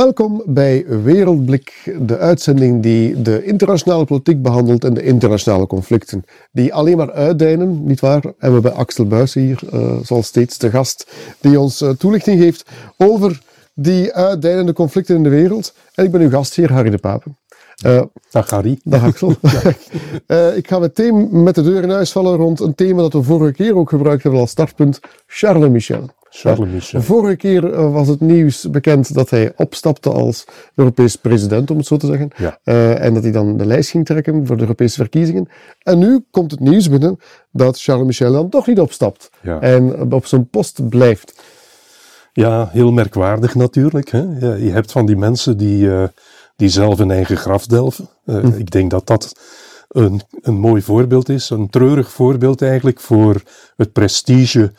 Welkom bij Wereldblik, de uitzending die de internationale politiek behandelt en de internationale conflicten. Die alleen maar uitdijnen, nietwaar? En we hebben Axel Buijs hier, uh, zoals steeds de gast, die ons uh, toelichting geeft over die uitdijnende conflicten in de wereld. En ik ben uw gast hier, Harry de Papen. Uh, dag Harry. Dag Axel. uh, ik ga meteen met de deur in huis vallen rond een thema dat we vorige keer ook gebruikt hebben als startpunt, Charles Michel. Charles Michel. Vorige keer uh, was het nieuws bekend dat hij opstapte als Europees president, om het zo te zeggen. Ja. en dat hij dan de lijst ging trekken voor de Europese verkiezingen. En nu komt het nieuws binnen dat Charles Michel dan toch niet opstapt. Ja. En op zijn post blijft. Ja, heel merkwaardig natuurlijk. Hè? Ja, je hebt van die mensen die die zelf een eigen graf delven. Uh, Ik denk dat dat een, een mooi voorbeeld is, een treurig voorbeeld eigenlijk voor het prestige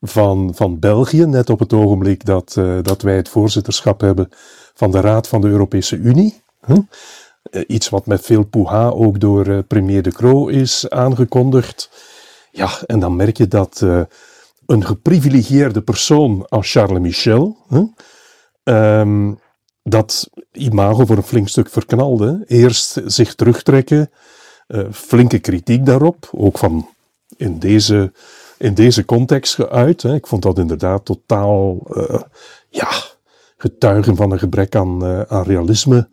van, van België, net op het ogenblik dat, uh, dat wij het voorzitterschap hebben van de Raad van de Europese Unie. Uh, iets wat met veel poeha ook door premier De Croo is aangekondigd. Ja, en dan merk je dat een geprivilegieerde persoon als Charles Michel, um, dat imago voor een flink stuk verknalde. Eerst zich terugtrekken, flinke kritiek daarop, ook van in deze, in deze context geuit. Hè. Ik vond dat inderdaad totaal, uh, ja, getuigen van een gebrek aan, uh, aan realisme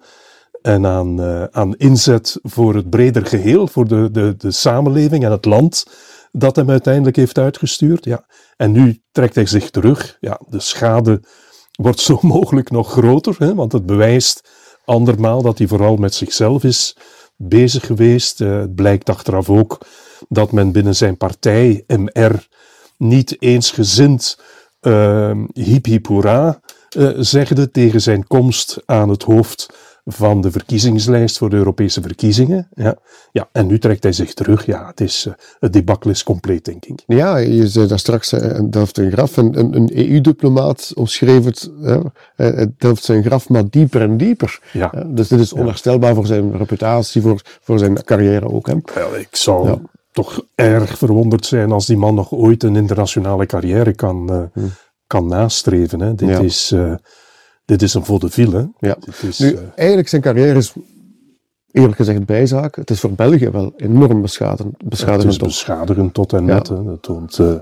en aan, aan inzet voor het breder geheel, voor de, de, de samenleving en het land dat hem uiteindelijk heeft uitgestuurd. Ja. En nu trekt hij zich terug. Ja, de schade wordt zo mogelijk nog groter, hè, want het bewijst andermaal dat hij vooral met zichzelf is bezig geweest. Het blijkt achteraf ook dat men binnen zijn partij, MR, niet eensgezind uh, hip hip hoera uh, zegde tegen zijn komst aan het hoofd van de verkiezingslijst voor de Europese verkiezingen. Ja, ja en nu trekt hij zich terug. Ja, het, is, uh, het debacle is compleet, denk ik. Ja, je zei daar straks, uh, delft een graf. Een, een, een EU-diplomaat omschreef het, uh, het delft zijn graf maar dieper en dieper. Ja. dus dit is onherstelbaar ja. voor zijn reputatie, voor, voor zijn carrière ook. Hè? Wel, ik zou ja. Toch erg verwonderd zijn als die man nog ooit een internationale carrière kan, hmm. kan nastreven. Hè. Dit is dit is een vaudeville. Ja. Is, nu, uh, eigenlijk zijn carrière is eerlijk gezegd bijzaak. Het is voor België wel enorm beschadigend. beschadigend het is beschadigend tot en met. Ja. Dat toont... Uh,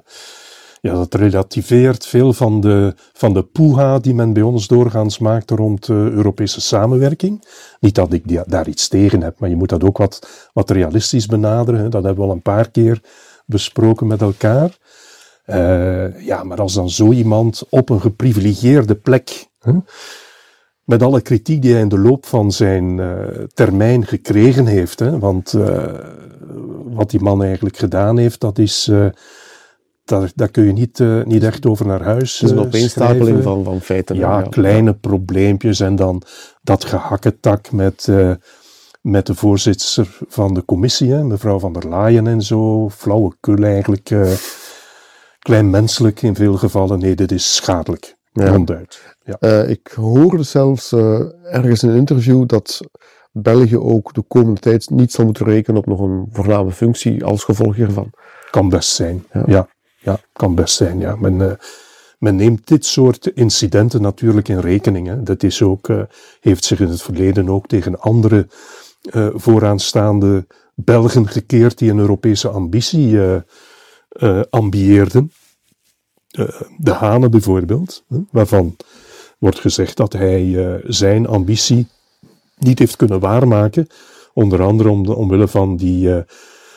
ja, dat relativeert veel van de, van de poeha die men bij ons doorgaans maakt rond uh, Europese samenwerking. Niet dat ik daar iets tegen heb, maar je moet dat ook wat, wat realistisch benaderen. Hè. Dat hebben we al een paar keer besproken met elkaar. Uh, ja, maar als dan zo iemand op een geprivilegieerde plek met alle kritiek die hij in de loop van zijn uh, termijn gekregen heeft. Hè? Want wat die man eigenlijk gedaan heeft, dat is. Uh, daar, daar kun je niet, niet echt over naar huis. Het is een opeenstapeling van, van feiten. Ja, ja, kleine ja. probleempjes en dan dat gehakketak met, met de voorzitter van de commissie, hè, mevrouw van der Laaien en zo. Flauwekul eigenlijk. klein menselijk in veel gevallen. Nee, dit is schadelijk. Ja. Ronduit. Ja. Uh, ik hoorde zelfs uh, ergens in een interview dat België ook de komende tijd niet zal moeten rekenen op nog een voorname functie als gevolg hiervan. Kan best zijn, ja. Ja, ja kan best zijn, ja. Men, uh, men neemt dit soort incidenten natuurlijk in rekening. Hè. Dat is ook, heeft zich in het verleden ook tegen andere vooraanstaande Belgen gekeerd die een Europese ambitie ambieerden. de Hanen bijvoorbeeld, waarvan wordt gezegd dat hij zijn ambitie niet heeft kunnen waarmaken. Onder andere om de, omwille van die,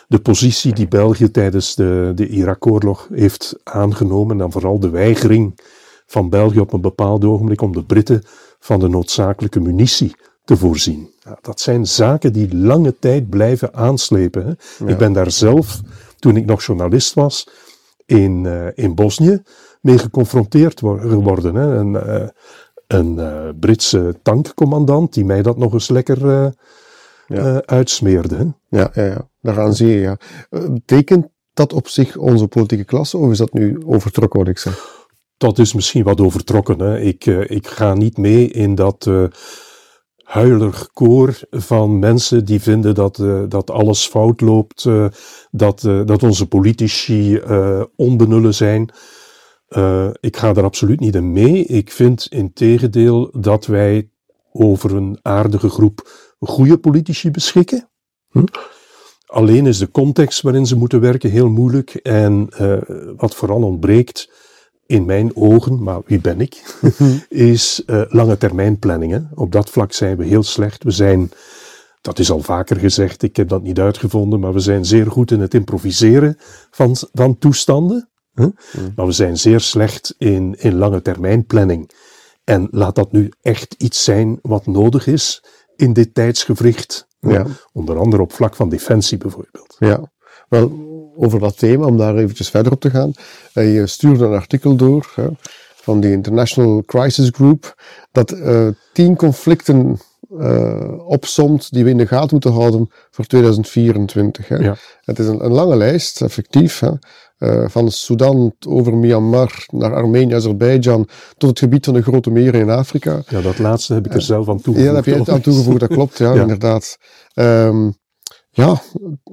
de positie die België tijdens de, de Irak-oorlog heeft aangenomen. En dan vooral de weigering van België op een bepaald ogenblik om de Britten van de noodzakelijke munitie te voorzien. Ja, dat zijn zaken die lange tijd blijven aanslepen. Hè. Ja. Ik ben daar zelf, toen ik nog journalist was, in, uh, in Bosnië mee geconfronteerd geworden. Hè. Een, uh, een uh, Britse tankcommandant die mij dat nog eens lekker ja. uitsmeerde. Hè. Ja, ja, ja, daaraan zie je. Ja. betekent dat op zich onze politieke klasse of is dat nu overtrokken wat ik zeg? Dat is misschien wat overtrokken. Hè. Ik, ik ga niet mee in dat huilig koor van mensen die vinden dat, uh, dat alles fout loopt, uh, dat, uh, dat onze politici onbenullen zijn. Uh, ik ga er absoluut niet in mee. Ik vind in tegendeel dat wij over een aardige groep goede politici beschikken. Hm? Alleen is de context waarin ze moeten werken heel moeilijk. En uh, wat vooral ontbreekt, in mijn ogen, maar wie ben ik, is uh, lange termijn planningen. Op dat vlak zijn we heel slecht. We zijn, dat is al vaker gezegd, ik heb dat niet uitgevonden, maar we zijn zeer goed in het improviseren van, van toestanden. Huh? Mm. Maar we zijn zeer slecht in, in lange termijn planning. En laat dat nu echt iets zijn wat nodig is in dit tijdsgevricht. Ja. Onder andere op vlak van defensie bijvoorbeeld. Ja, wel over dat thema, om daar eventjes verder op te gaan. Eh, je stuurde een artikel door hè, van de International Crisis Group, dat uh, tien conflicten uh, opsomt die we in de gaten moeten houden voor 2024. Hè. Ja. Het is een, een, lange lijst, effectief. Hè. Uh, van Sudan over Myanmar naar Armenië, Azerbeidzjan, tot het gebied van de grote meren in Afrika. Ja, dat laatste heb ik er zelf aan toegevoegd. Ja, dat heb je aan toegevoegd, dat klopt, ja, ja. inderdaad. Um, ja,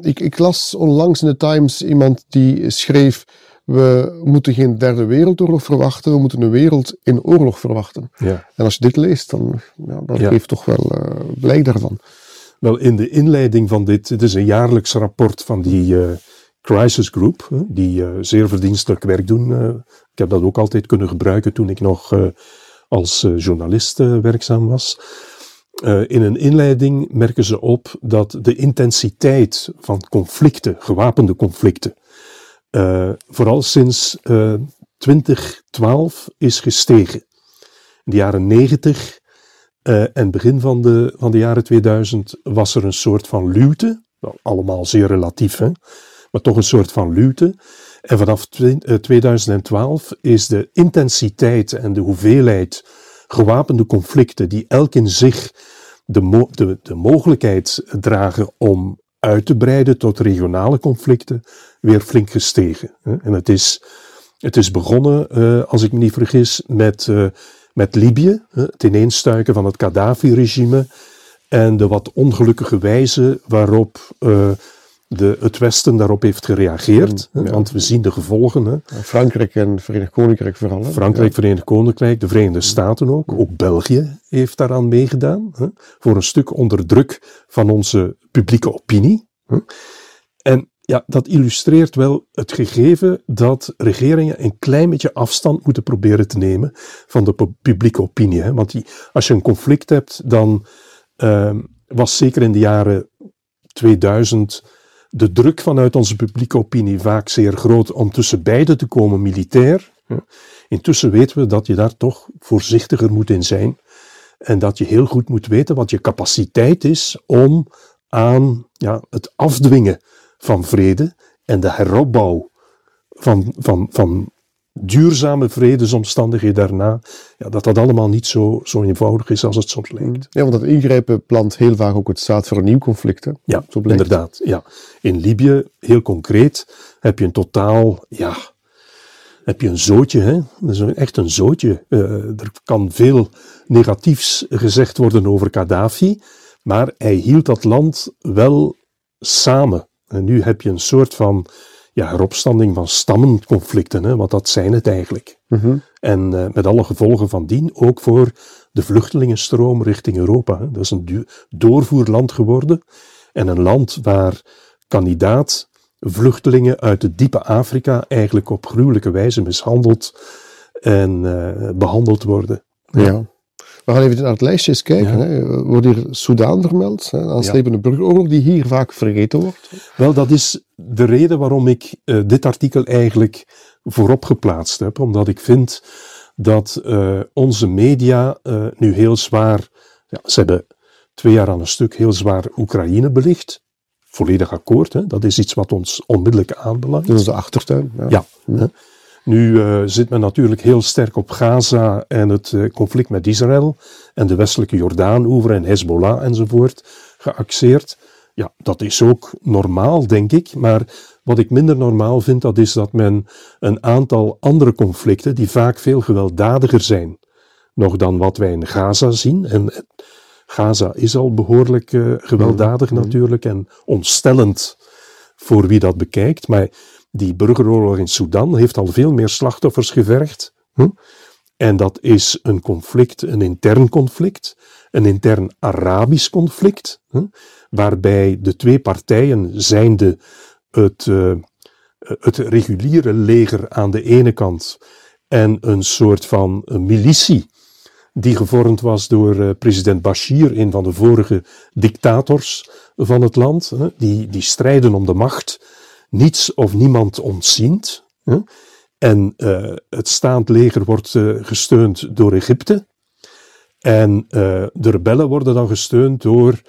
ik, ik las onlangs in de Times iemand die schreef we moeten geen derde wereldoorlog verwachten, we moeten een wereld in oorlog verwachten. Ja. En als je dit leest, dan ja, dat ja. geeft toch wel uh, blijk daarvan. Wel, in de inleiding van dit, het is een jaarlijks rapport van die uh, Crisis Group, die uh, zeer verdienstelijk werk doen. ik heb dat ook altijd kunnen gebruiken toen ik nog als journalist werkzaam was. in een inleiding merken ze op dat de intensiteit van conflicten, gewapende conflicten, uh, vooral sinds uh, eh, 2012 is gestegen. In de jaren 90 uh, eh, en begin van de, van de jaren 2000 was er een soort van luwte. Allemaal zeer relatief, hè? maar toch een soort van luwte. En vanaf 2012 is de intensiteit en de hoeveelheid gewapende conflicten die elk in zich de, de, de mogelijkheid dragen om uit te breiden tot regionale conflicten weer flink gestegen. En het is, het is begonnen, eh, als ik me niet vergis, met, uh, met Libië, het ineenstuiken van het Gaddafi-regime en de wat ongelukkige wijze waarop uh, de, het Westen daarop heeft gereageerd. Want we zien de gevolgen. Hè. Frankrijk en Verenigd Koninkrijk vooral. Frankrijk, ja. Verenigd Koninkrijk, de Verenigde Staten ook. Ook België heeft daaraan meegedaan. Hè. Voor een stuk onder druk van onze publieke opinie. Hè. En ja, dat illustreert wel het gegeven dat regeringen een klein beetje afstand moeten proberen te nemen van de publieke opinie. Hè. Want die, als je een conflict hebt, dan uh, was zeker in de jaren 2000 de druk vanuit onze publieke opinie vaak zeer groot om tussen beiden te komen militair. Intussen weten we dat je daar toch voorzichtiger moet in zijn. En dat je heel goed moet weten wat je capaciteit is om aan ja, het afdwingen van vrede en de heropbouw van, van, van duurzame vredesomstandigheden daarna, ja, dat dat allemaal niet zo, zo eenvoudig is als het soms lijkt. Ja, want dat ingrijpen plant heel vaak ook het zaad voor een nieuw conflict. Hè? Ja, zo inderdaad. Ja. In Libië, heel concreet, heb je een totaal, ja, heb je een zootje, hè? Dat is echt een zootje. Uh, er kan veel negatiefs gezegd worden over Gaddafi, maar hij hield dat land wel samen. En nu heb je een soort van ja, heropstanding van stammenconflicten, hè, want dat zijn het eigenlijk. Mm En uh, met alle gevolgen van dien, ook voor de vluchtelingenstroom richting Europa. Hè. Dat is een doorvoerland geworden en een land waar kandidaat vluchtelingen uit het diepe Afrika eigenlijk op gruwelijke wijze mishandeld en uh, behandeld worden. ja. We gaan even naar het lijstje eens kijken. Ja. Hè. Wordt hier Soudaan vermeld, hè, aanslepende ja. burgeroorlog, die hier vaak vergeten wordt? Wel, dat is de reden waarom ik uh, dit artikel eigenlijk voorop geplaatst heb. Omdat ik vind dat uh, onze media uh, nu heel zwaar, ja, ze hebben twee jaar aan een stuk heel zwaar Oekraïne belicht. Volledig akkoord, hè? dat is iets wat ons onmiddellijk aanbelangt. Dat is de achtertuin. Ja. ja. Nu zit men natuurlijk heel sterk op Gaza en het conflict met Israël en de westelijke Jordaan-oever en Hezbollah enzovoort geaxeerd. Ja, dat is ook normaal, denk ik. Maar wat ik minder normaal vind, dat is dat men een aantal andere conflicten, die vaak veel gewelddadiger zijn, nog dan wat wij in Gaza zien. En Gaza is al behoorlijk uh, gewelddadig mm-hmm. natuurlijk en ontstellend voor wie dat bekijkt. Maar die burgeroorlog in Sudan heeft al veel meer slachtoffers gevergd. Hm? En dat is een conflict, een intern conflict, een intern Arabisch conflict, hm? Waarbij de twee partijen zijnde het, uh, het reguliere leger aan de ene kant en een soort van militie die gevormd was door uh, president Bashir, een van de vorige dictators van het land, die, die strijden om de macht, niets of niemand ontziend. En uh, het staand leger wordt gesteund door Egypte. En de rebellen worden dan gesteund door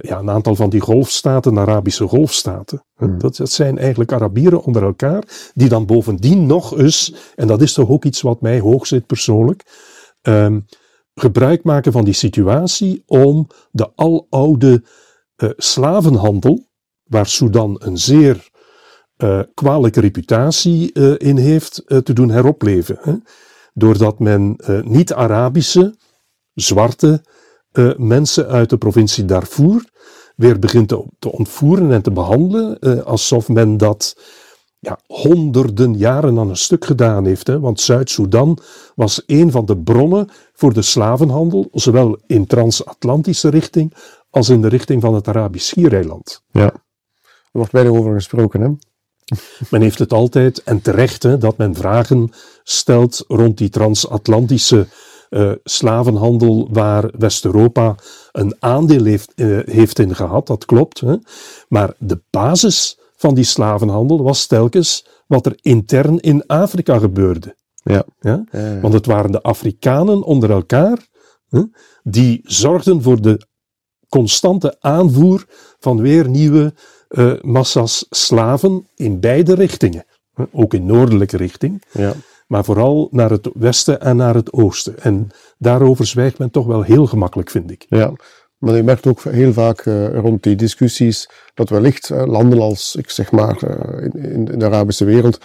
ja, een aantal van die golfstaten, Arabische golfstaten. Hmm. Dat, dat, zijn eigenlijk Arabieren onder elkaar, die dan bovendien nog eens, en dat is toch ook iets wat mij hoog zit persoonlijk, um, gebruik maken van die situatie om de aloude uh, slavenhandel, waar Sudan een zeer uh, kwalijke reputatie in heeft, te doen heropleven. Hè? Doordat men niet-Arabische, zwarte mensen uit de provincie Darfur weer begint te, te ontvoeren en te behandelen alsof men dat ja, honderden jaren aan een stuk gedaan heeft. Hè? Want Zuid-Soedan was een van de bronnen voor de slavenhandel, zowel in transatlantische richting als in de richting van het Arabisch Schiereiland. Ja, er wordt weinig over gesproken. Hè? Men heeft het altijd, en terecht, hè, dat men vragen stelt rond die transatlantische uh, slavenhandel waar West-Europa een aandeel heeft, uh, heeft in gehad. Dat klopt. Hè? Maar de basis van die slavenhandel was telkens wat er intern in Afrika gebeurde. Ja. Ja? Want het waren de Afrikanen onder elkaar hè, die zorgden voor de constante aanvoer van weer nieuwe uh, massa's slaven in beide richtingen. Ook in noordelijke richting, ja. Maar vooral naar het westen en naar het oosten. En daarover zwijgt men toch wel heel gemakkelijk, vind ik. Ja, maar je merkt ook heel vaak uh, rond die discussies dat wellicht uh, landen als, ik zeg maar, uh, in, in, de Arabische wereld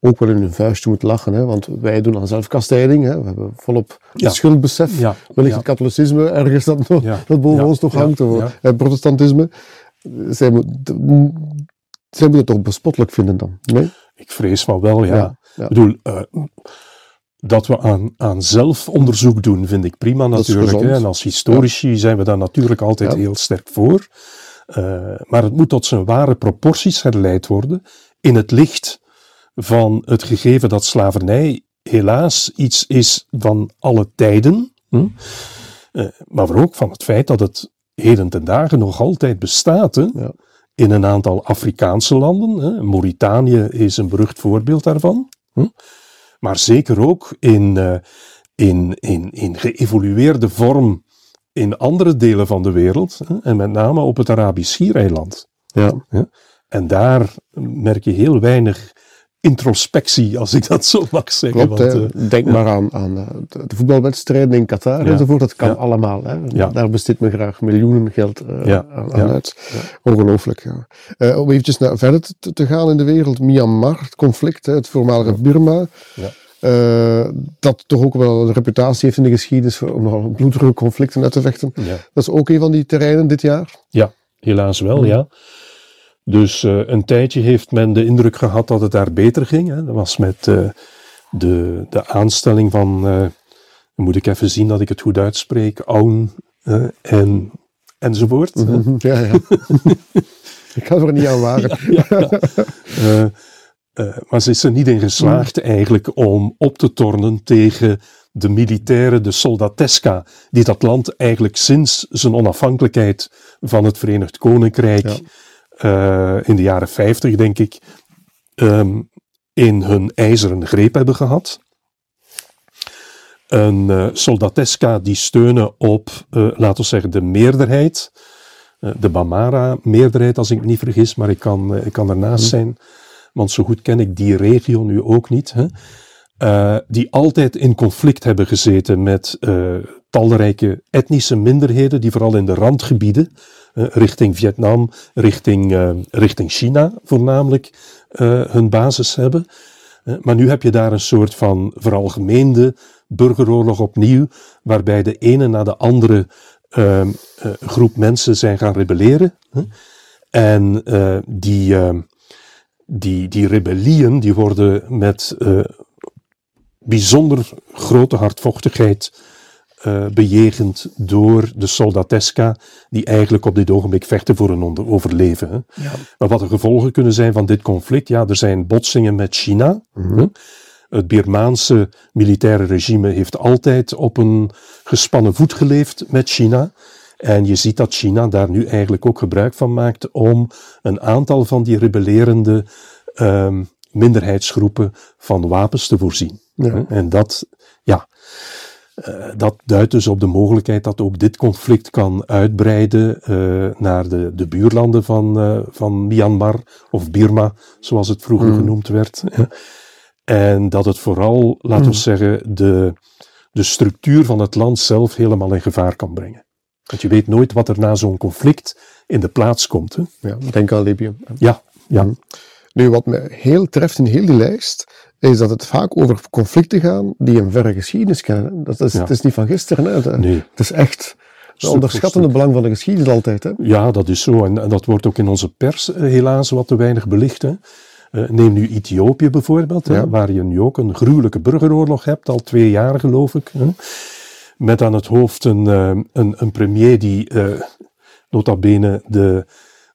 ook wel in hun vuistje moeten lachen. Hè? Want wij doen aan zelfkastijding. Hè? We hebben volop ja. schuldbesef. Ja. Wellicht ja. het katholicisme ergens dat, nog, dat boven ons nog hangt. Of het protestantisme. Zij moeten het toch bespottelijk vinden dan? Nee? Ik vrees van wel, ja. Ik bedoel, dat we aan, aan zelfonderzoek doen, vind ik prima natuurlijk. Hè? En als historici ja. zijn we daar natuurlijk altijd ja. heel sterk voor. Uh, maar het moet tot zijn ware proporties herleid worden in het licht van het gegeven dat slavernij helaas iets is van alle tijden. Hm? Uh, maar ook van het feit dat het heden ten dagen nog altijd bestaat. Hè? Ja. In een aantal Afrikaanse landen. Hè? Mauritanië is een berucht voorbeeld daarvan. Hm? maar zeker ook in, uh, in, in, in geëvolueerde vorm in andere delen van de wereld, hè, en met name op het Arabisch Schiereiland. Ja. Ja. En daar merk je heel weinig introspectie, als ik dat zo mag zeggen. Klopt, want, uh, denk ja. maar aan, aan de voetbalwedstrijden in Qatar ja. enzovoort. Dat kan allemaal. Hè. Daar besteedt men graag miljoenen geld uh, aan, aan uit. Ongelooflijk. Ja. Uh, om eventjes naar, verder te, te, gaan in de wereld. Myanmar, het conflict, hè, het voormalige Burma. dat toch ook wel een reputatie heeft in de geschiedenis om nogal bloederige conflicten uit te vechten. Dat is ook een van die terreinen dit jaar. Ja, helaas wel, ja. Dus uh, een tijdje heeft men de indruk gehad dat het daar beter ging. Hè. Dat was met uh, de, de aanstelling van, dan moet ik even zien dat ik het goed uitspreek, Aun en, enzovoort. Mm-hmm. Ja, ja. ik ga er niet aan waren. ja, ja, maar ze is er niet in geslaagd eigenlijk om op te tornen tegen de militaire, de soldateska, die dat land eigenlijk sinds zijn onafhankelijkheid van het Verenigd Koninkrijk ja uh, in de jaren 50, denk ik, um, in hun ijzeren greep hebben gehad. Een uh, soldateska die steunen op, uh, laten we zeggen, de meerderheid. de Bamara-meerderheid, als ik me niet vergis, maar ik kan, ik kan ernaast mm. zijn. Want zo goed ken ik die regio nu ook niet. Hè. Uh, die altijd in conflict hebben gezeten met uh, talrijke etnische minderheden, die vooral in de randgebieden, richting Vietnam, richting, richting China voornamelijk, hun basis hebben. maar nu heb je daar een soort van veralgemeende burgeroorlog opnieuw, waarbij de ene na de andere ehm, groep mensen zijn gaan rebelleren. En die die, die rebellieën die worden met bijzonder grote hardvochtigheid uh, bejegend door de soldateska, die eigenlijk op dit ogenblik vechten voor een overleven. Ja. Maar wat de gevolgen kunnen zijn van dit conflict, ja, er zijn botsingen met China. Mm Het Birmaanse militaire regime heeft altijd op een gespannen voet geleefd met China. En je ziet dat China daar nu eigenlijk ook gebruik van maakt om een aantal van die rebellerende um, minderheidsgroepen van wapens te voorzien. Ja. En dat, ja, uh, dat duidt dus op de mogelijkheid dat ook dit conflict kan uitbreiden uh, naar de, de buurlanden van, uh, van Myanmar of Birma, zoals het vroeger mm. genoemd werd. En dat het vooral, laten we mm. zeggen, de, de structuur van het land zelf helemaal in gevaar kan brengen. Want je weet nooit wat er na zo'n conflict in de plaats komt. Hè? Ja, denk aan Libië. Ja, ja. Mm. Nu, wat me heel treft in heel die lijst, is dat het vaak over conflicten gaan die een verre geschiedenis kennen. Dat is, Het is niet van gisteren. Hè. Nee. Het is echt het onderschattende belang van de geschiedenis altijd. Hè. Ja, dat is zo. En, dat wordt ook in onze pers eh, helaas wat te weinig belicht. Hè. Uh, neem nu Ethiopië bijvoorbeeld, hè, waar je nu ook een gruwelijke burgeroorlog hebt, al twee jaar geloof ik. Hè. Met aan het hoofd een, uh, een, een premier die nota bene de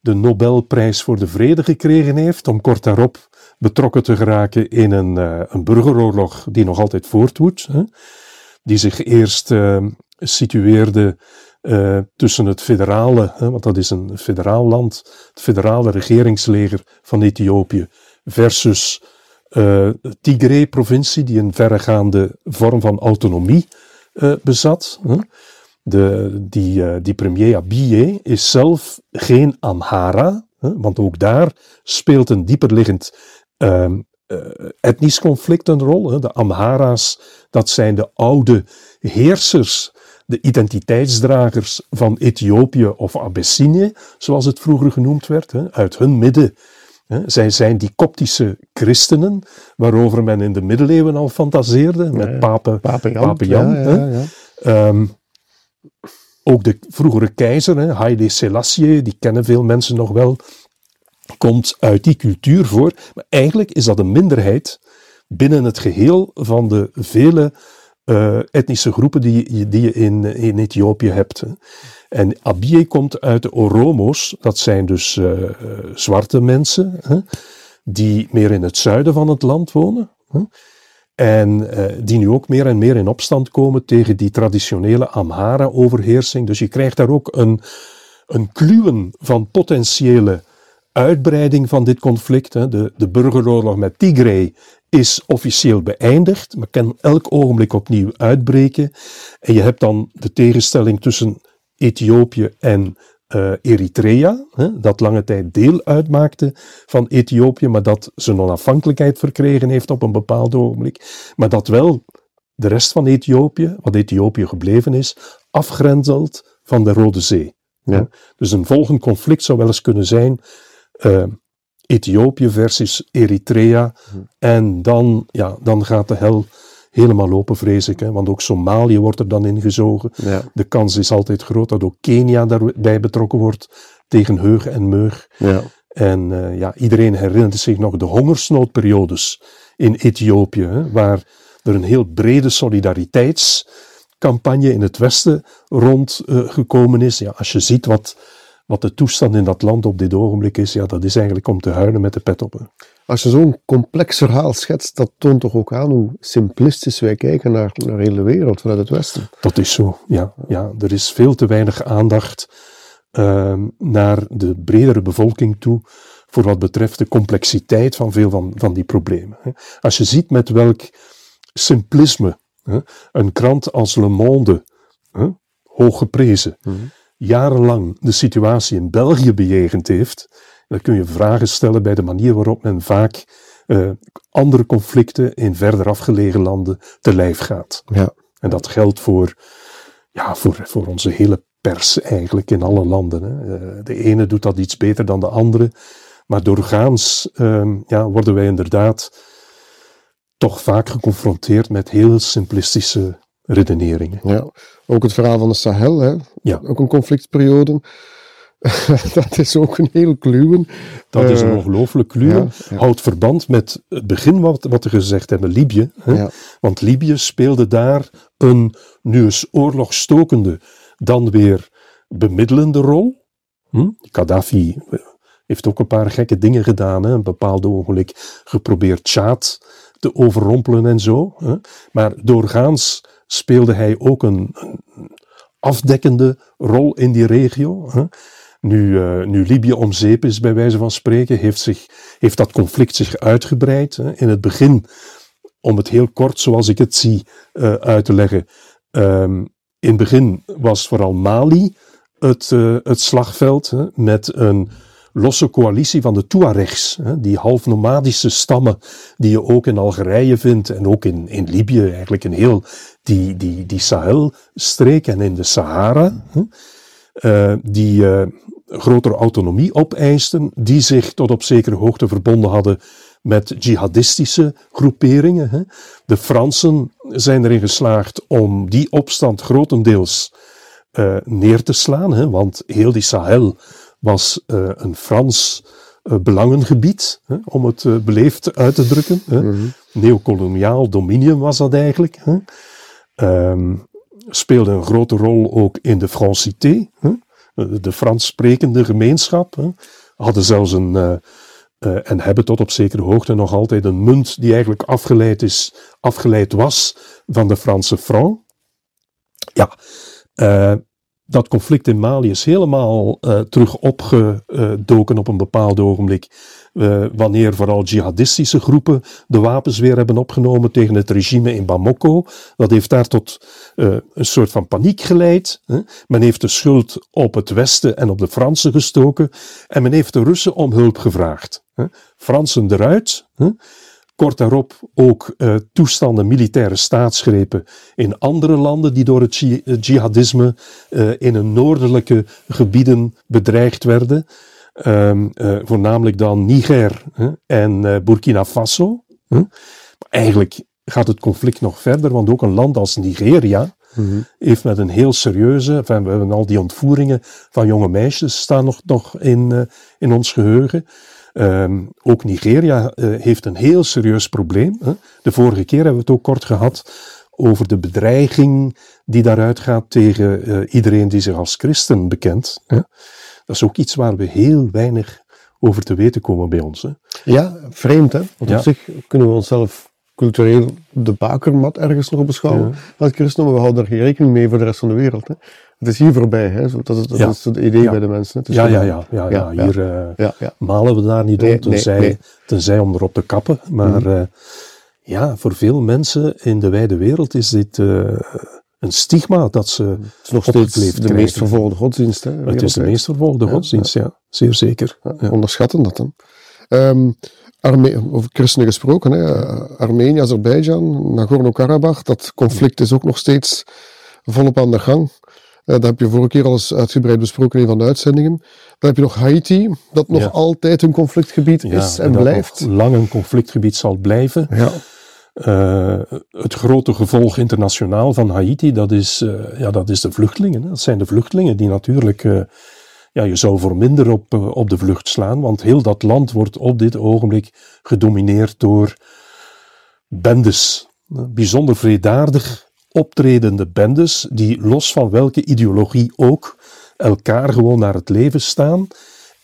de Nobelprijs voor de Vrede gekregen heeft, om kort daarop betrokken te geraken in een, uh, een burgeroorlog die nog altijd voortwoedt, die zich eerst uh, situeerde uh, tussen het federale, hè, want dat is een federaal land, het federale regeringsleger van Ethiopië, versus de Tigray-provincie, die een verregaande vorm van autonomie bezat. Hè. De, die, uh, die premier Abiy is zelf geen Amhara, hè, want ook daar speelt een dieperliggend uh, uh, etnisch conflict een rol. Hè. De Amhara's, dat zijn de oude heersers, de identiteitsdragers van Ethiopië of Abyssinië, zoals het vroeger genoemd werd, hè, uit hun midden. Hè. Zij zijn die koptische christenen, waarover men in de middeleeuwen al fantaseerde, met ja, pape, pape Jan. Pape Jan ja, um, ook de vroegere keizer, hè, Haile Selassie, die kennen veel mensen nog wel, komt uit die cultuur voor. Maar eigenlijk is dat een minderheid binnen het geheel van de vele uh, etnische groepen die, die je in, in Ethiopië hebt. En Abiy komt uit de Oromo's, dat zijn dus uh, zwarte mensen, hè, die meer in het zuiden van het land wonen. Hè. En uh, die nu ook meer en meer in opstand komen tegen die traditionele Amhara-overheersing. Dus je krijgt daar ook een, een kluwen van potentiële uitbreiding van dit conflict. Hè. De, de burgeroorlog met Tigray is officieel beëindigd, maar kan elk ogenblik opnieuw uitbreken. En je hebt dan de tegenstelling tussen Ethiopië en uh, Eritrea, hè, dat lange tijd deel uitmaakte van Ethiopië, maar dat zijn onafhankelijkheid verkregen heeft op een bepaald ogenblik, maar dat wel de rest van Ethiopië, wat Ethiopië gebleven is, afgrenzelt van de Rode Zee. Ja. Dus een volgend conflict zou wel eens kunnen zijn uh, Ethiopië versus Eritrea, hm. en dan, ja, dan gaat de hel helemaal lopen, vrees ik. Hè? Want ook Somalië wordt er dan ingezogen. Ja. De kans is altijd groot dat ook Kenia daarbij betrokken wordt tegen heug en meug. Ja. En uh, ja, iedereen herinnert zich nog de hongersnoodperiodes in Ethiopië, hè, waar er een heel brede solidariteitscampagne in het Westen rondgekomen uh, is. Ja, als je ziet wat, wat de toestand in dat land op dit ogenblik is, ja, dat is eigenlijk om te huilen met de pet op. Hè. Als je zo'n complex verhaal schetst, dat toont toch ook aan hoe simplistisch wij kijken naar, naar de hele wereld vanuit het Westen. Dat is zo, ja. ja er is veel te weinig aandacht uh, naar de bredere bevolking toe voor wat betreft de complexiteit van veel van, van die problemen. Als je ziet met welk simplisme een krant als Le Monde, hoog geprezen, mhm. Jarenlang de situatie in België bejegend heeft, dan kun je vragen stellen bij de manier waarop men vaak uh, andere conflicten in verder afgelegen landen te lijf gaat. Ja. En dat geldt voor, ja, voor, voor onze hele pers eigenlijk in alle landen. Hè. Uh, de ene doet dat iets beter dan de andere. Maar doorgaans uh, ja, worden wij inderdaad toch vaak geconfronteerd met heel simplistische redeneringen. Ja, ook het verhaal van de Sahel, hè? Ja. ook een conflictperiode. dat is ook een heel kluwen. Dat is een Eh, ongelooflijk kluwen. ja, ja. Houdt verband met het begin wat, wat we gezegd hebben, Libië. Hè? Ja. Want Libië speelde daar een nu eens oorlogstokende, dan weer bemiddelende rol. Hm? Gaddafi eh, heeft ook een paar gekke dingen gedaan. Hè? Een bepaald ogenblik geprobeerd Tjaad te overrompelen en zo. Hè? Maar doorgaans speelde hij ook een, een afdekkende rol in die regio. Nu, eh, nu Libië om zeep is, bij wijze van spreken, heeft, zich, heeft dat conflict zich uitgebreid. In het begin, om het heel kort zoals ik het zie eh, uit te leggen. ehm, in het begin was vooral Mali het, eh, het slagveld met een losse coalitie van de Tuaregs, die half nomadische stammen die je ook in Algerije vindt en ook in, in Libië, eigenlijk in heel die, die, die Sahel-streek en in de Sahara, eh, die eh, grotere autonomie opeisten, die zich tot op zekere hoogte verbonden hadden met jihadistische groeperingen. De Fransen zijn erin geslaagd om die opstand grotendeels eh, neer te slaan, want heel die Sahel was eh, een Frans eh, belangengebied, hè, om het eh, beleefd uit te drukken. Hè. Neocoloniaal dominium was dat eigenlijk. Hè. Ehm, speelde een grote rol ook in de Francité, hè, de Frans sprekende gemeenschap. Hè. Hadden zelfs een, en hebben tot op zekere hoogte nog altijd een munt die eigenlijk afgeleid, is, afgeleid was van de Franse franc. Ja, dat conflict in Mali is helemaal eh, terug opgedoken op een bepaald ogenblik. eh, wanneer vooral jihadistische groepen de wapens weer hebben opgenomen tegen het regime in Bamako. Dat heeft daar tot eh, een soort van paniek geleid. Hè. Men heeft de schuld op het Westen en op de Fransen gestoken. En men heeft de Russen om hulp gevraagd. Hè. Fransen eruit. Hè. Kort daarop ook eh, toestanden militaire staatsgrepen in andere landen die door het eh, jihadisme eh, in hun noordelijke gebieden bedreigd werden. Ehm, eh, voornamelijk dan Niger hè, en Burkina Faso. hè. Maar eigenlijk gaat het conflict nog verder, want ook een land als Nigeria heeft met een heel serieuze, enfin, we hebben al die ontvoeringen van jonge meisjes staan nog, nog in, in ons geheugen. Ehm, ook Nigeria eh, heeft een heel serieus probleem. Hè. De vorige keer hebben we het ook kort gehad over de bedreiging die daaruit gaat tegen eh, iedereen die zich als christen bekent. Hè. Dat is ook iets waar we heel weinig over te weten komen bij ons. Hè. Ja, vreemd hè. Want Ja. op zich kunnen we onszelf cultureel de bakermat ergens nog beschouwen. Ja. Het christendom, maar we houden daar geen rekening mee voor de rest van de wereld. Hè. Het is hier voorbij, hè. Dat is, dat Ja. is het idee Ja. bij de mensen. Hè. Het is Ja, ja, ja, ja, ja. Hier ja, ja. malen we daar niet Nee, om, tenzij, nee, nee. tenzij om erop te kappen. Maar eh, ja, voor veel mensen in de wijde wereld is dit eh, een stigma dat ze Het is nog steeds de krijgen. meest vervolgde godsdienst. Hè, Het is de meest vervolgde Ja, godsdienst, ja. Zeer zeker. Onderschatten dat dan. Ehm, Arme over christenen gesproken, hè. Armenië, Azerbeidzjan, Nagorno-Karabakh, dat conflict is ook nog steeds volop aan de gang. Eh, dat heb je vorige keer al eens uitgebreid besproken in een van de uitzendingen. Dan heb je nog Haiti, dat nog Ja. altijd een conflictgebied Ja, is en dat blijft. nog lang een conflictgebied zal blijven. Ja, Eh, het grote gevolg internationaal van Haiti, dat is, eh, ja, dat is de vluchtelingen. Dat zijn de vluchtelingen die natuurlijk, eh, ja, je zou voor minder op, op de vlucht slaan, want heel dat land wordt op dit ogenblik gedomineerd door bendes. Bijzonder vredaardig optredende bendes, die los van welke ideologie ook elkaar gewoon naar het leven staan.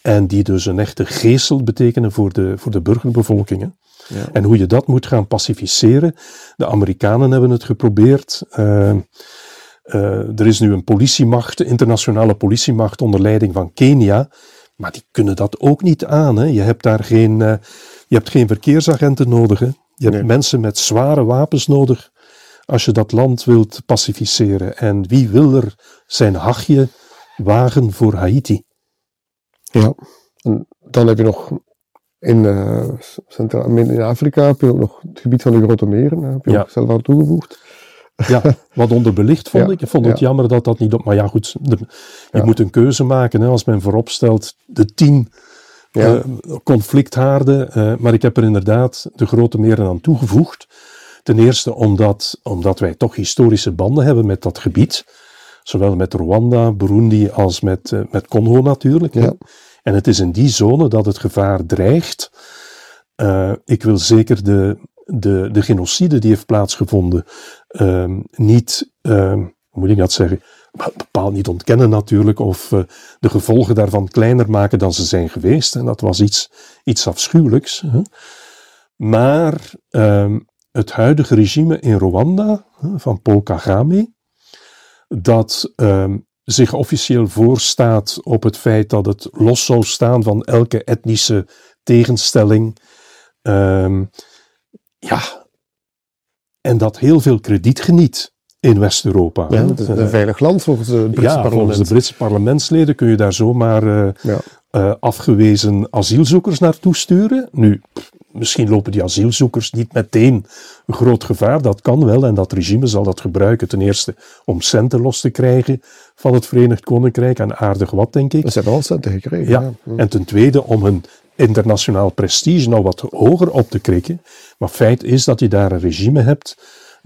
En die dus een echte geestel betekenen voor de, voor de burgerbevolkingen. Ja. En hoe je dat moet gaan pacificeren. De Amerikanen hebben het geprobeerd. Eh, eh, er is nu een politiemacht, een internationale politiemacht onder leiding van Kenia. Maar die kunnen dat ook niet aan. Hè. Je hebt daar geen, eh, je hebt geen verkeersagenten nodig. Hè. Je hebt Nee. mensen met zware wapens nodig als je dat land wilt pacificeren. En wie wil er zijn hachje wagen voor Haiti? ja. En dan heb je nog in, eh Centraal- in Afrika heb je ook nog het gebied van de grote meren. Daar heb je Ja. ook zelf aan toegevoegd. Ja, wat onderbelicht vond Ja, ik. Ik vond het ja. jammer dat dat niet op. Maar ja, goed, de- je moet een keuze maken. Hè, als men voorop stelt de tien eh, conflicthaarden. eh, maar ik heb er inderdaad de grote meren aan toegevoegd. Ten eerste omdat, omdat wij toch historische banden hebben met dat gebied. zowel met Rwanda, Burundi als met, uh, met Congo natuurlijk. Ja. En het is in die zone dat het gevaar dreigt. Uh, ik wil zeker de, de, de genocide die heeft plaatsgevonden uh, niet, hoe moet ik dat zeggen, bepaald niet ontkennen natuurlijk, of uh, de gevolgen daarvan kleiner maken dan ze zijn geweest. En dat was iets, iets afschuwelijks. Hè. Maar uh, het huidige regime in Rwanda, van Paul Kagame, dat uh, zich officieel voorstaat op het feit dat het los zou staan van elke etnische tegenstelling. Um, ja, en dat heel veel krediet geniet in West-Europa. Ja, het is een veilig land volgens het Britse ja, parlement. volgens de Britse parlementsleden kun je daar zomaar uh, ja. uh, afgewezen asielzoekers naartoe sturen. Nu, misschien lopen die asielzoekers niet meteen een groot gevaar, dat kan wel. En dat regime zal dat gebruiken ten eerste om centen los te krijgen van het Verenigd Koninkrijk. En aardig wat, denk ik. Ze hebben al centen gekregen. Ja, en ten tweede om hun internationaal prestige nou wat hoger op te krikken. Maar feit is dat je daar een regime hebt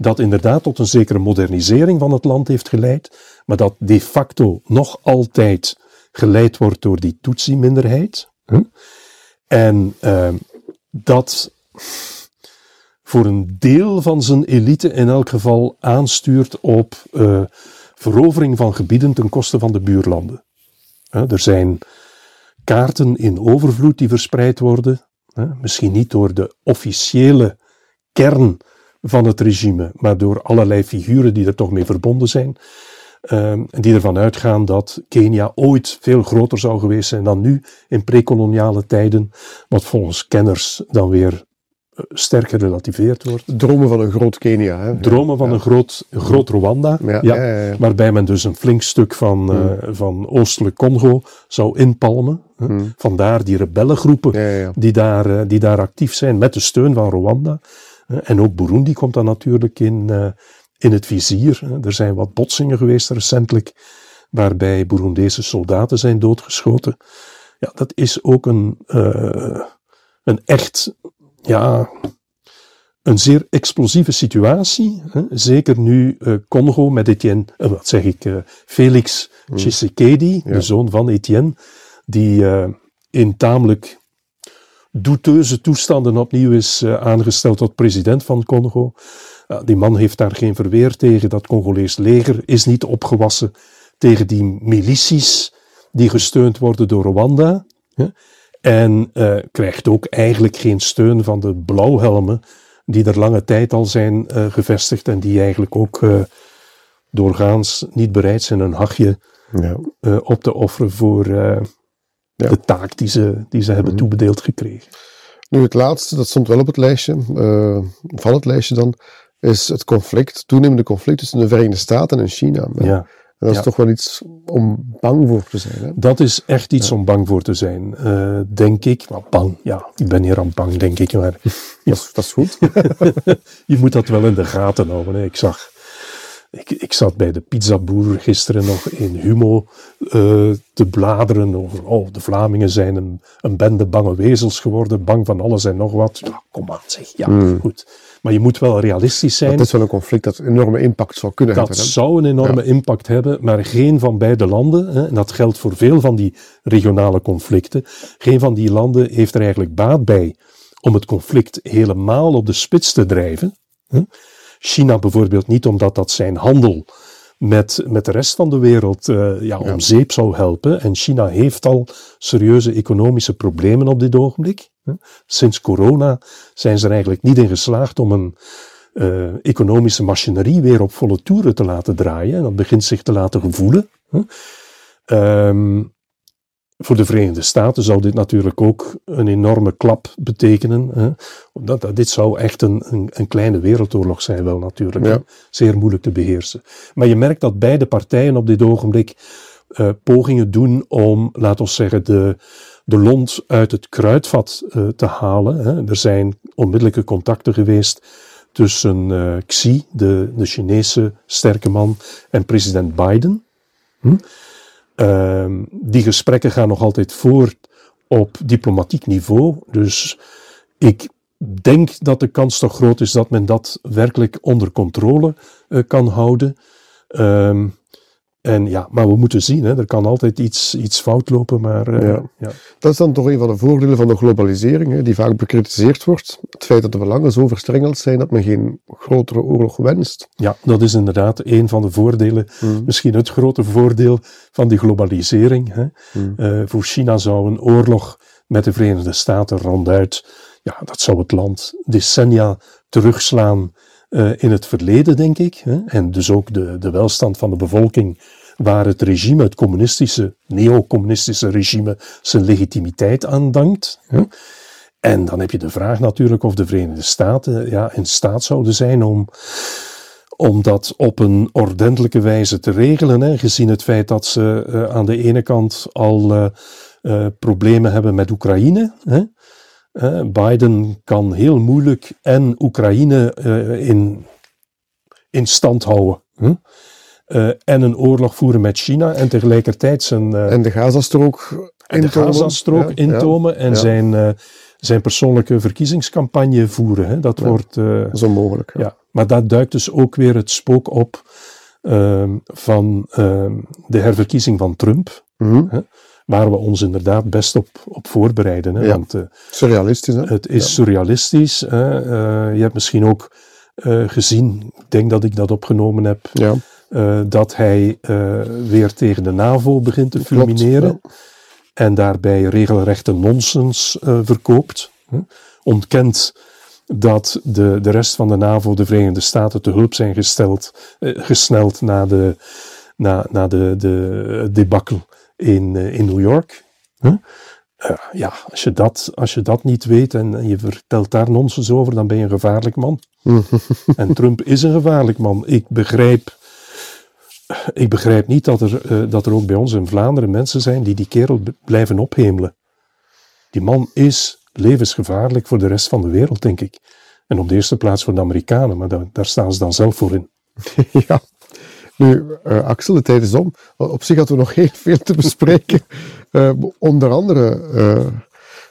dat inderdaad tot een zekere modernisering van het land heeft geleid, maar dat de facto nog altijd geleid wordt door die Tutsi-minderheid. En uh, dat voor een deel van zijn elite in elk geval aanstuurt op uh, verovering van gebieden ten koste van de buurlanden. er zijn kaarten in overvloed die verspreid worden, misschien niet door de officiële kern van het regime, maar door allerlei figuren die er toch mee verbonden zijn. Um, die ervan uitgaan dat Kenia ooit veel groter zou geweest zijn dan nu in prekoloniale tijden, wat volgens kenners dan weer sterk gerelativeerd wordt. Dromen van een groot Kenia. Hè? Dromen van ja. een groot, groot Rwanda, Ja, ja, waarbij men dus een flink stuk van, uh, van oostelijk Congo zou inpalmen. hè. Hmm. Vandaar die rebellengroepen die daar, eh, die daar actief zijn met de steun van Rwanda. Eh, En ook Burundi komt dan natuurlijk in, eh, in het vizier. Er zijn wat botsingen geweest recentelijk, waarbij Burundese soldaten zijn doodgeschoten. Ja, dat is ook een, eh, een echt, ja, een zeer explosieve situatie. Hè. Zeker nu eh, Congo met Etienne, eh, wat zeg ik, Felix Tshisekedi, Ja. de zoon van Etienne, die in tamelijk douteuze toestanden opnieuw is aangesteld tot president van Congo. Die man heeft daar geen verweer tegen. Dat Congolees leger is niet opgewassen tegen die milities die gesteund worden door Rwanda. En eh, krijgt ook eigenlijk geen steun van de blauwhelmen die er lange tijd al zijn eh, gevestigd en die eigenlijk ook eh, doorgaans niet bereid zijn een hachje Ja. eh, op te offeren voor eh, Ja. Mhm. de taak die ze, die ze hebben toebedeeld gekregen. Nu het laatste, dat stond wel op het lijstje, van het lijstje dan, is het conflict, toenemende conflict tussen de Verenigde Staten en China. En Ja. dat is Ja. toch wel iets om bang voor te zijn. Hè? Dat is echt iets om bang voor te zijn, eh, denk ik. Maar bang, ja, ik ben hier aan bang, denk ik. Maar Dat, is, dat is goed. je moet dat wel in de gaten houden. Hè. Ik zag, ik, ik zat bij de pizzaboer gisteren nog in Humo eh, te bladeren over, oh, de Vlamingen zijn een, een bende bange wezels geworden, bang van alles en nog wat. Ja, kom aan zeg, ja, goed. Maar je moet wel realistisch zijn. Het is wel een conflict dat enorme impact zou kunnen Dat hebben. hè. zou een enorme impact hebben, maar geen van beide landen, hè, en dat geldt voor veel van die regionale conflicten, geen van die landen heeft er eigenlijk baat bij om het conflict helemaal op de spits te drijven. hè. China bijvoorbeeld niet, omdat dat zijn handel met, met de rest van de wereld eh, ja, om zeep zou helpen. En China heeft al serieuze economische problemen op dit ogenblik. Sinds corona zijn ze er eigenlijk niet in geslaagd om een eh, economische machinerie weer op volle toeren te laten draaien. En dat begint zich te laten gevoelen. hè. Voor de Verenigde Staten zou dit natuurlijk ook een enorme klap betekenen. Hè? Omdat, dat- dit zou echt een, een, een kleine wereldoorlog zijn, wel natuurlijk. Ja. Zeer moeilijk te beheersen. Maar je merkt dat beide partijen op dit ogenblik eh, pogingen doen om, laten we zeggen, de, de lont uit het kruidvat eh, te halen. Hè. Er zijn onmiddellijke contacten geweest tussen eh, Xi, de, de Chinese sterke man, en president Biden. Hm? Ehm, die gesprekken gaan nog altijd voort op diplomatiek niveau. Dus ik denk dat de kans toch groot is dat men dat werkelijk onder controle eh, kan houden. Ehm, En ja, maar we moeten zien, hè, er kan altijd iets, iets fout lopen, maar uh, ja. ja. Dat is dan toch een van de voordelen van de globalisering, hè, die vaak bekritiseerd wordt. Het feit dat de belangen zo verstrengeld zijn dat men geen grotere oorlog wenst. Ja, dat is inderdaad een van de voordelen, mm. misschien het grote voordeel van die globalisering. Hè. Mm. Uh, voor China zou een oorlog met de Verenigde Staten ronduit, ja, dat zou het land decennia terugslaan in het verleden, denk ik. Hè? En dus ook de, de welstand van de bevolking, waar het regime, het communistische, neo-communistische regime, zijn legitimiteit aan dankt. Hè? En dan heb je de vraag natuurlijk of de Verenigde Staten ja, in staat zouden zijn om, om dat op een ordentelijke wijze te regelen. Hè? Gezien het feit dat ze uh, aan de ene kant al uh, problemen hebben met Oekraïne. Hè? Biden kan heel moeilijk en Oekraïne uh, in, in stand houden. Uh, en een oorlog voeren met China en tegelijkertijd zijn. Uh, en de Gazastrook en de Gazastrook ja, intomen ja, en ja. zijn, zijn persoonlijke verkiezingscampagne voeren. Hè? Dat wordt. Zo mogelijk. Ja. Maar dat duikt dus ook weer het spook op ehm, van ehm, de herverkiezing van Trump. Mm -hmm. hè? Waar we ons inderdaad best op, op voorbereiden. Hè? Ja. Want, uh, surrealistisch, hè? Het is ja. surrealistisch. Hè? Uh, je hebt misschien ook uh, gezien, ik denk dat ik dat opgenomen heb, ja. dat hij weer tegen de NAVO begint te fulmineren. Klopt, en daarbij regelrechte nonsens verkoopt. Hè? Ontkent dat de, de rest van de NAVO, de Verenigde Staten, te hulp zijn gesteld, gesneld na de, na, na de, de debakkel in, uh, in New York. Huh? Uh, ja, als je, dat, als je dat niet weet en, en je vertelt daar nonsens over, dan ben je een gevaarlijk man. en Trump is een gevaarlijk man. Ik begrijp, ik begrijp niet dat er, uh, dat er ook bij ons in Vlaanderen mensen zijn die die kerel blijven ophemelen. Die man is levensgevaarlijk voor de rest van de wereld, denk ik. En op de eerste plaats voor de Amerikanen, maar daar, daar staan ze dan zelf voor in. ja. Nu, uh, Axel, de tijd is om. Op zich hadden we nog heel veel te bespreken. Uh, onder andere uh,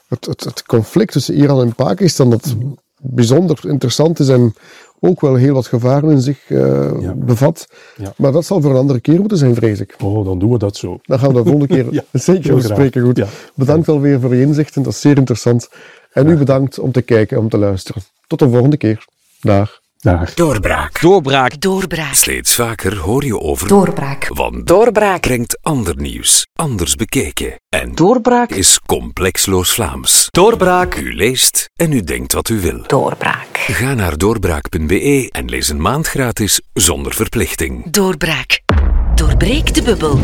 het, het, het, conflict tussen Iran en Pakistan, dat bijzonder interessant is en ook wel heel wat gevaren in zich ja. bevat. Ja. Maar dat zal voor een andere keer moeten zijn, vrees ik. Oh, dan doen we dat zo. Dan gaan we dat volgende keer ja, zeker bespreken. Goed. Bedankt alweer voor je inzichten, dat is zeer interessant. En u bedankt om te kijken en om te luisteren. Tot de volgende keer. Dag. Dag. Doorbraak. Doorbraak. Doorbraak. Steeds vaker hoor je over Doorbraak. Want Doorbraak brengt ander nieuws, anders bekeken. En Doorbraak is complexloos Vlaams. Doorbraak. U leest en u denkt wat u wil. Doorbraak. Ga naar doorbraak.be en lees een maand gratis zonder verplichting. Doorbraak. Doorbreek de bubbel.